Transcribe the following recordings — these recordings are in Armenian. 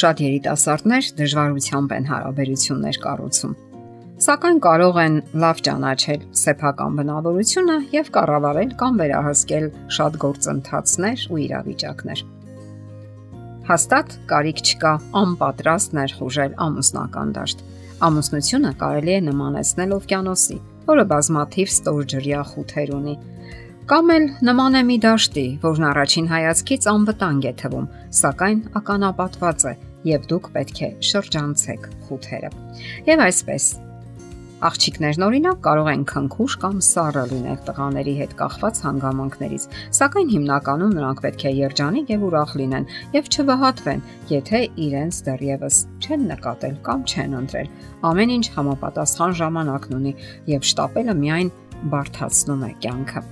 Շատ երիտասարդներ դժվարությամբ են հարաբերություններ կառուցում։ Սակայն կարող են լավ ճանաչել սեփական բնավորությունը եւ կառավարել կամ վերահսկել շատ գործընթացներ ու իրավիճակներ։ Հաստատ կարիք չկա անպատրաստ ներխուժել ամուսնական դաշտ։ Ամուսնությունը կարելի է նմանեցնել օվկիանոսի, որը բազմաթիվ ստորջրյա խութեր ունի։ Կամ էլ նման է մի դաշտի, որն առաջին հայացքից անվտանգ է թվում, սակայն ականապատված է, եւ դուք պետք է շրջանցեք խութերը։ Եվ այսպես, Աղջիկներն օրինակ կարող են քնքուշ կամ սառը լինել տղաների հետ կախված հանգամանքներից, սակայն հիմնականում նրանք պետք է երջանիկ եւ ուրախ լինեն եւ չվհատվեն, եթե իրենց դեռևս չեն նկատել կամ չեն ընտրել։ Ամեն ինչ համապատասխան ժամանակն ունի եւ շտապելը միայն բարթացնում է կյանքը։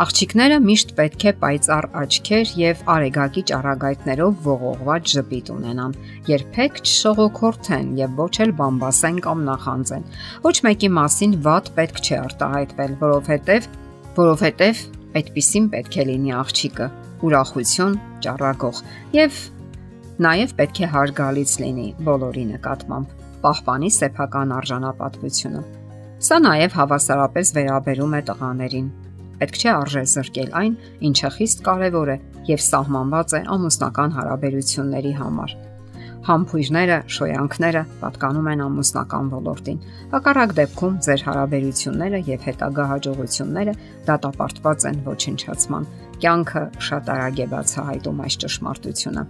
Աղջիկները միշտ պետք է պայծառ աչքեր եւ արեգակի ճառագայթներով ողողված ժպիտ ունենան։ Երբեք չշողոքորթեն եւ ոչ էլ բամբասեն կամ նախանձեն։ Ոչ մեկի մասին ված պետք չէ արտահայտվել, որովհետեւ որովհետեւ այդպեսին պետք է լինի աղջիկը՝ ուրախություն, ճառագող եւ նաեւ պետք է հարգալից լինի բոլորի նկատմամբ, պահպանի սեփական արժանապատվությունը։ Սա նաև հավասարապես վերաբերում է տղաներին պետք չէ արժե զրկել այն, ինչը խիստ կարևոր է եւ սահմանված է ամուսնական հարաբերությունների համար։ Համբույրները, շոյանքները պատկանում են ամուսնական ոլորտին։ Հակառակ դեպքում ձեր հարաբերությունները եւ հետագա հաջողությունները դատապարտված են ոչնչացման կյանքը շատ արագ է բացահայտում այս ճշմարտությունը։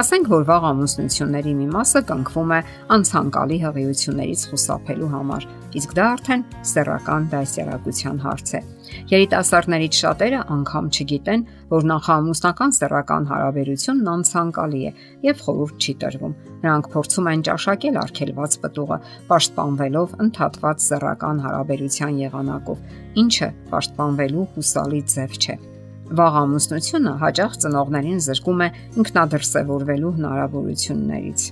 Ասենք որ վաղ ամուսնությունների մի մասը կնքվում է անցանկալի հղիություններից խուսափելու համար, իսկ դա արդեն սեռական դասյարակության հարց է։ Երիտասարդներից շատերը անգամ չգիտեն, որ նախամուսնական սեռական հարաբերությունն անցանկալի է եւ խորուրդ չի տրվում։ Նրանք փորձում են ճաշակել արգելված պտուղը, պաշտպանվելով ընդհատված սեռական հարաբերության եղանակով, ինչը պաշտպանվելու հուսալի ձև չէ։ Վաղ ամուսնությունը հաճախ ծնողներին զրկում է ինքնադրսևորվելու հնարավորություններից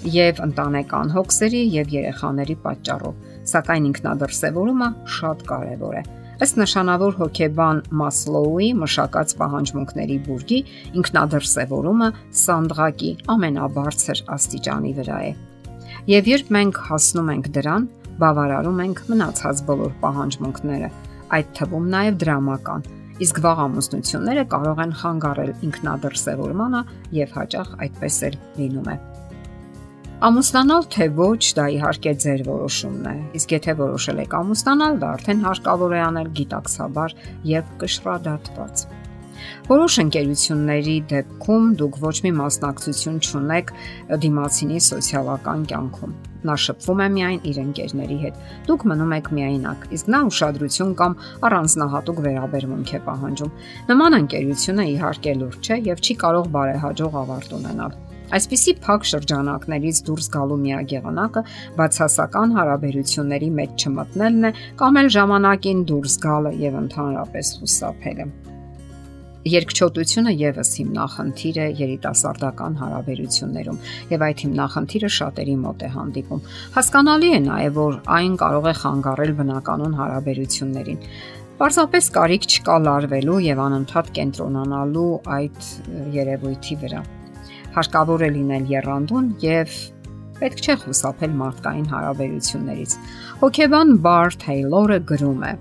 եւ ընտանեկան հոգսերի եւ երեխաների պատճառով, սակայն ինքնադրսևորումը շատ կարեւոր է։ Ըստ նշանավոր հոգեբան Մասլոուի մշակած պահանջմունքների բուրգի ինքնադրսևորումը սանդղակի ամենաբարձր աստիճանի վրա է։ Եվ երբ մենք հասնում ենք դրան, բավարարում ենք մնացած բոլոր պահանջմունքները, այդ թվում նաև դրամական, իսկ վաղ ամուսնությունները կարող են խանգարել ինքնադրսևորմանը եւ հաճախ այդպես էլ լինում է։ Ամուսնանալ թե ոչ, դա իհարկե ձեր որոշումն է։ Իսկ եթե որոշել եք ամուսնանալ, դա արդեն հարկավոր է անել գիտակցաբար եւ կշռադատված։ Որոշ ընկերությունների դեպքում դուք ոչ մի մասնակցություն չունեք դիմացինի սոցիալական կյանքում Նա շփվում է միայն իր ընկերների հետ։ Դուք մնում եք միայնակ, իսկ նա ուշադրություն կամ առանձնահատուկ վերաբերմունք է պահանջում։ Նման ընկերությունը իհարկե լուրջ չէ եւ չի կարող բարեհաջող ավարտ ունենալ։ Այսպիսի փակ շրջանակներից դուրս գալու միակ եղանակը բացասական հարաբերությունների մեջ չմտնելն է կամ էլ ժամանակին դուրս գալը եւ ընդհանրապես խուսափելը։ Երկչոտությունը եւս հիմնախնդիր է երիտասարդական հարաբերություններում եւ այդ հիմնախնդիրը շատերի մոտ է հանդիպում։ Հասկանալի է նաեւ, որ այն կարող է խանգարել բնականon հարաբերություններին։ Պարզապես կարիք չկա լարվելու եւ անընդհատ կենտրոնանալու այդ երևույթի վրա։ Հարկավոր է լինել երանդուն եւ պետք չէ խուսափել մարդկային հարաբերություններից։ Հոկեբան Բար Թեյլորը գրում է.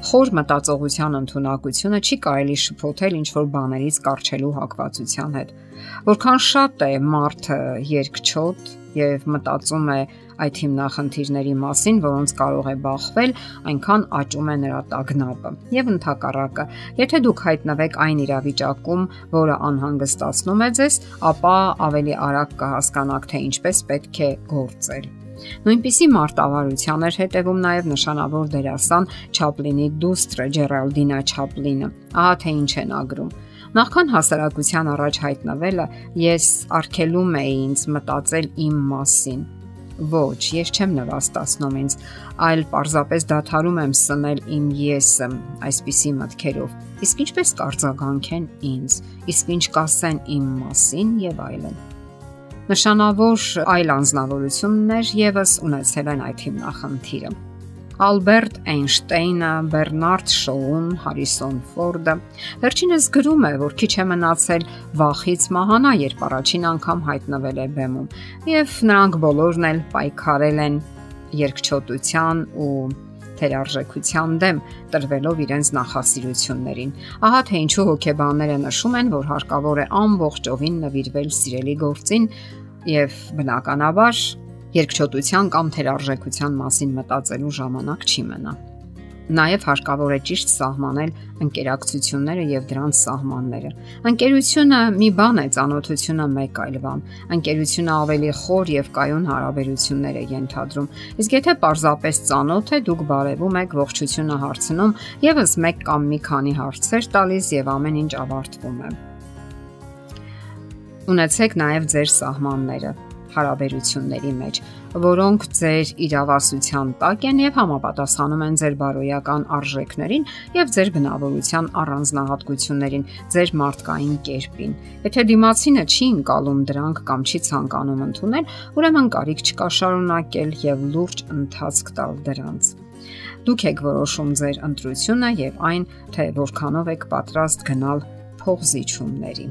Խոր մտածողության ընտունակությունը չի կարելի շփոթել ինչ որ բաներից կարճելու հակվածության հետ։ Որքան շատ է մարդը երկչոտ եւ մտածում է այդ հիմնախնդիրների մասին, որոնց կարող է բախվել, այնքան աճում է նրա տագնապը։ Եվ ընդհակառակը, եթե դուք հայտնվեք այն իրավիճակում, որը անհանգստացնում է ձեզ, ապա ավելի արագ կհասկանաք, թե ինչպես պետք է գործել։ Նույնպիսի մարտավարության էր հետևում նաև նշանավոր դերասան Չապլինի դուստրը Ջերալդինա Չապլինը։ Ահա թե ինչ են ագրում։ Նախքան հասարակության առաջ հայտնվելը ես արկելում էի ինձ մտածել իմ մասին։ Ոչ, ես չեմ նվաստացնում ինձ, այլ պարզապես դադարում եմ սնել իմ եսը այսպիսի մտքերով։ Իսկ ինչպես կարձագանքեն ինձ, իսկ ինչ կասեն իմ մասին եւ այլն։ Նշանավոր այլ անznավորություններ եւս ունեցել են այդ հիմնախնդիրը։ Ալբերտ Էյնշտեյնը, Բեռնարդ Շոուն, Հարիսոն Ֆորդը։ Վերջինս գրում է, որ քիչ է մնացել վախից մահանա, երբ առաջին անգամ հայտնվել է բեմում, եւ նրանք բոլորն էլ պայքարել են երկչոտության ու թերարժեքության դեմ տրվելով իրենց նախասիրություններին։ Ահա թե ինչու հոգեբանները նշում են, որ հարկավոր է ամբողջովին նվիրվել սիրելի գործին եւ բնականաբար երկչոտության կամ թերարժեքության մասին մտածելու ժամանակ չի մնա։ Նաև հարկավոր է ճիշտ սահմանել ընկերակցությունները եւ դրանց սահմանները։ Ընկերությունը մի բան է, ծանոթությունը մեկ այլ բան։ Ընկերությունը ավելի խոր եւ կայուն հարաբերություններ է ենթադրում։ Իսկ եթե parzapes ծանոթ է, դուք բարևում եք, ողջությունը հարցնում, եւս մեկ կամ մի քանի հարցեր տալիս եւ ամեն ինչ ավարտվում է։ Ունեցեք նաև ձեր սահմանները հարաբերությունների մեջ, որոնք ձեր իրավասության տակ են եւ համապատասխանում են ձեր բարոյական արժեքներին եւ ձեր բնավորության առանձնահատկություններին, ձեր մարդկային կերպին։ Եթե դիմացինը չի ընկալում դրանք կամ չի ցանկանում ընդունել, ուրեմն կարիք չկա շարունակել եւ լուրջ ընթացք տալ դրանց։ Դուք եք որոշում ձեր ընտրությունը եւ այն, թե որքանով եք պատրաստ գնալ փողզիչումների։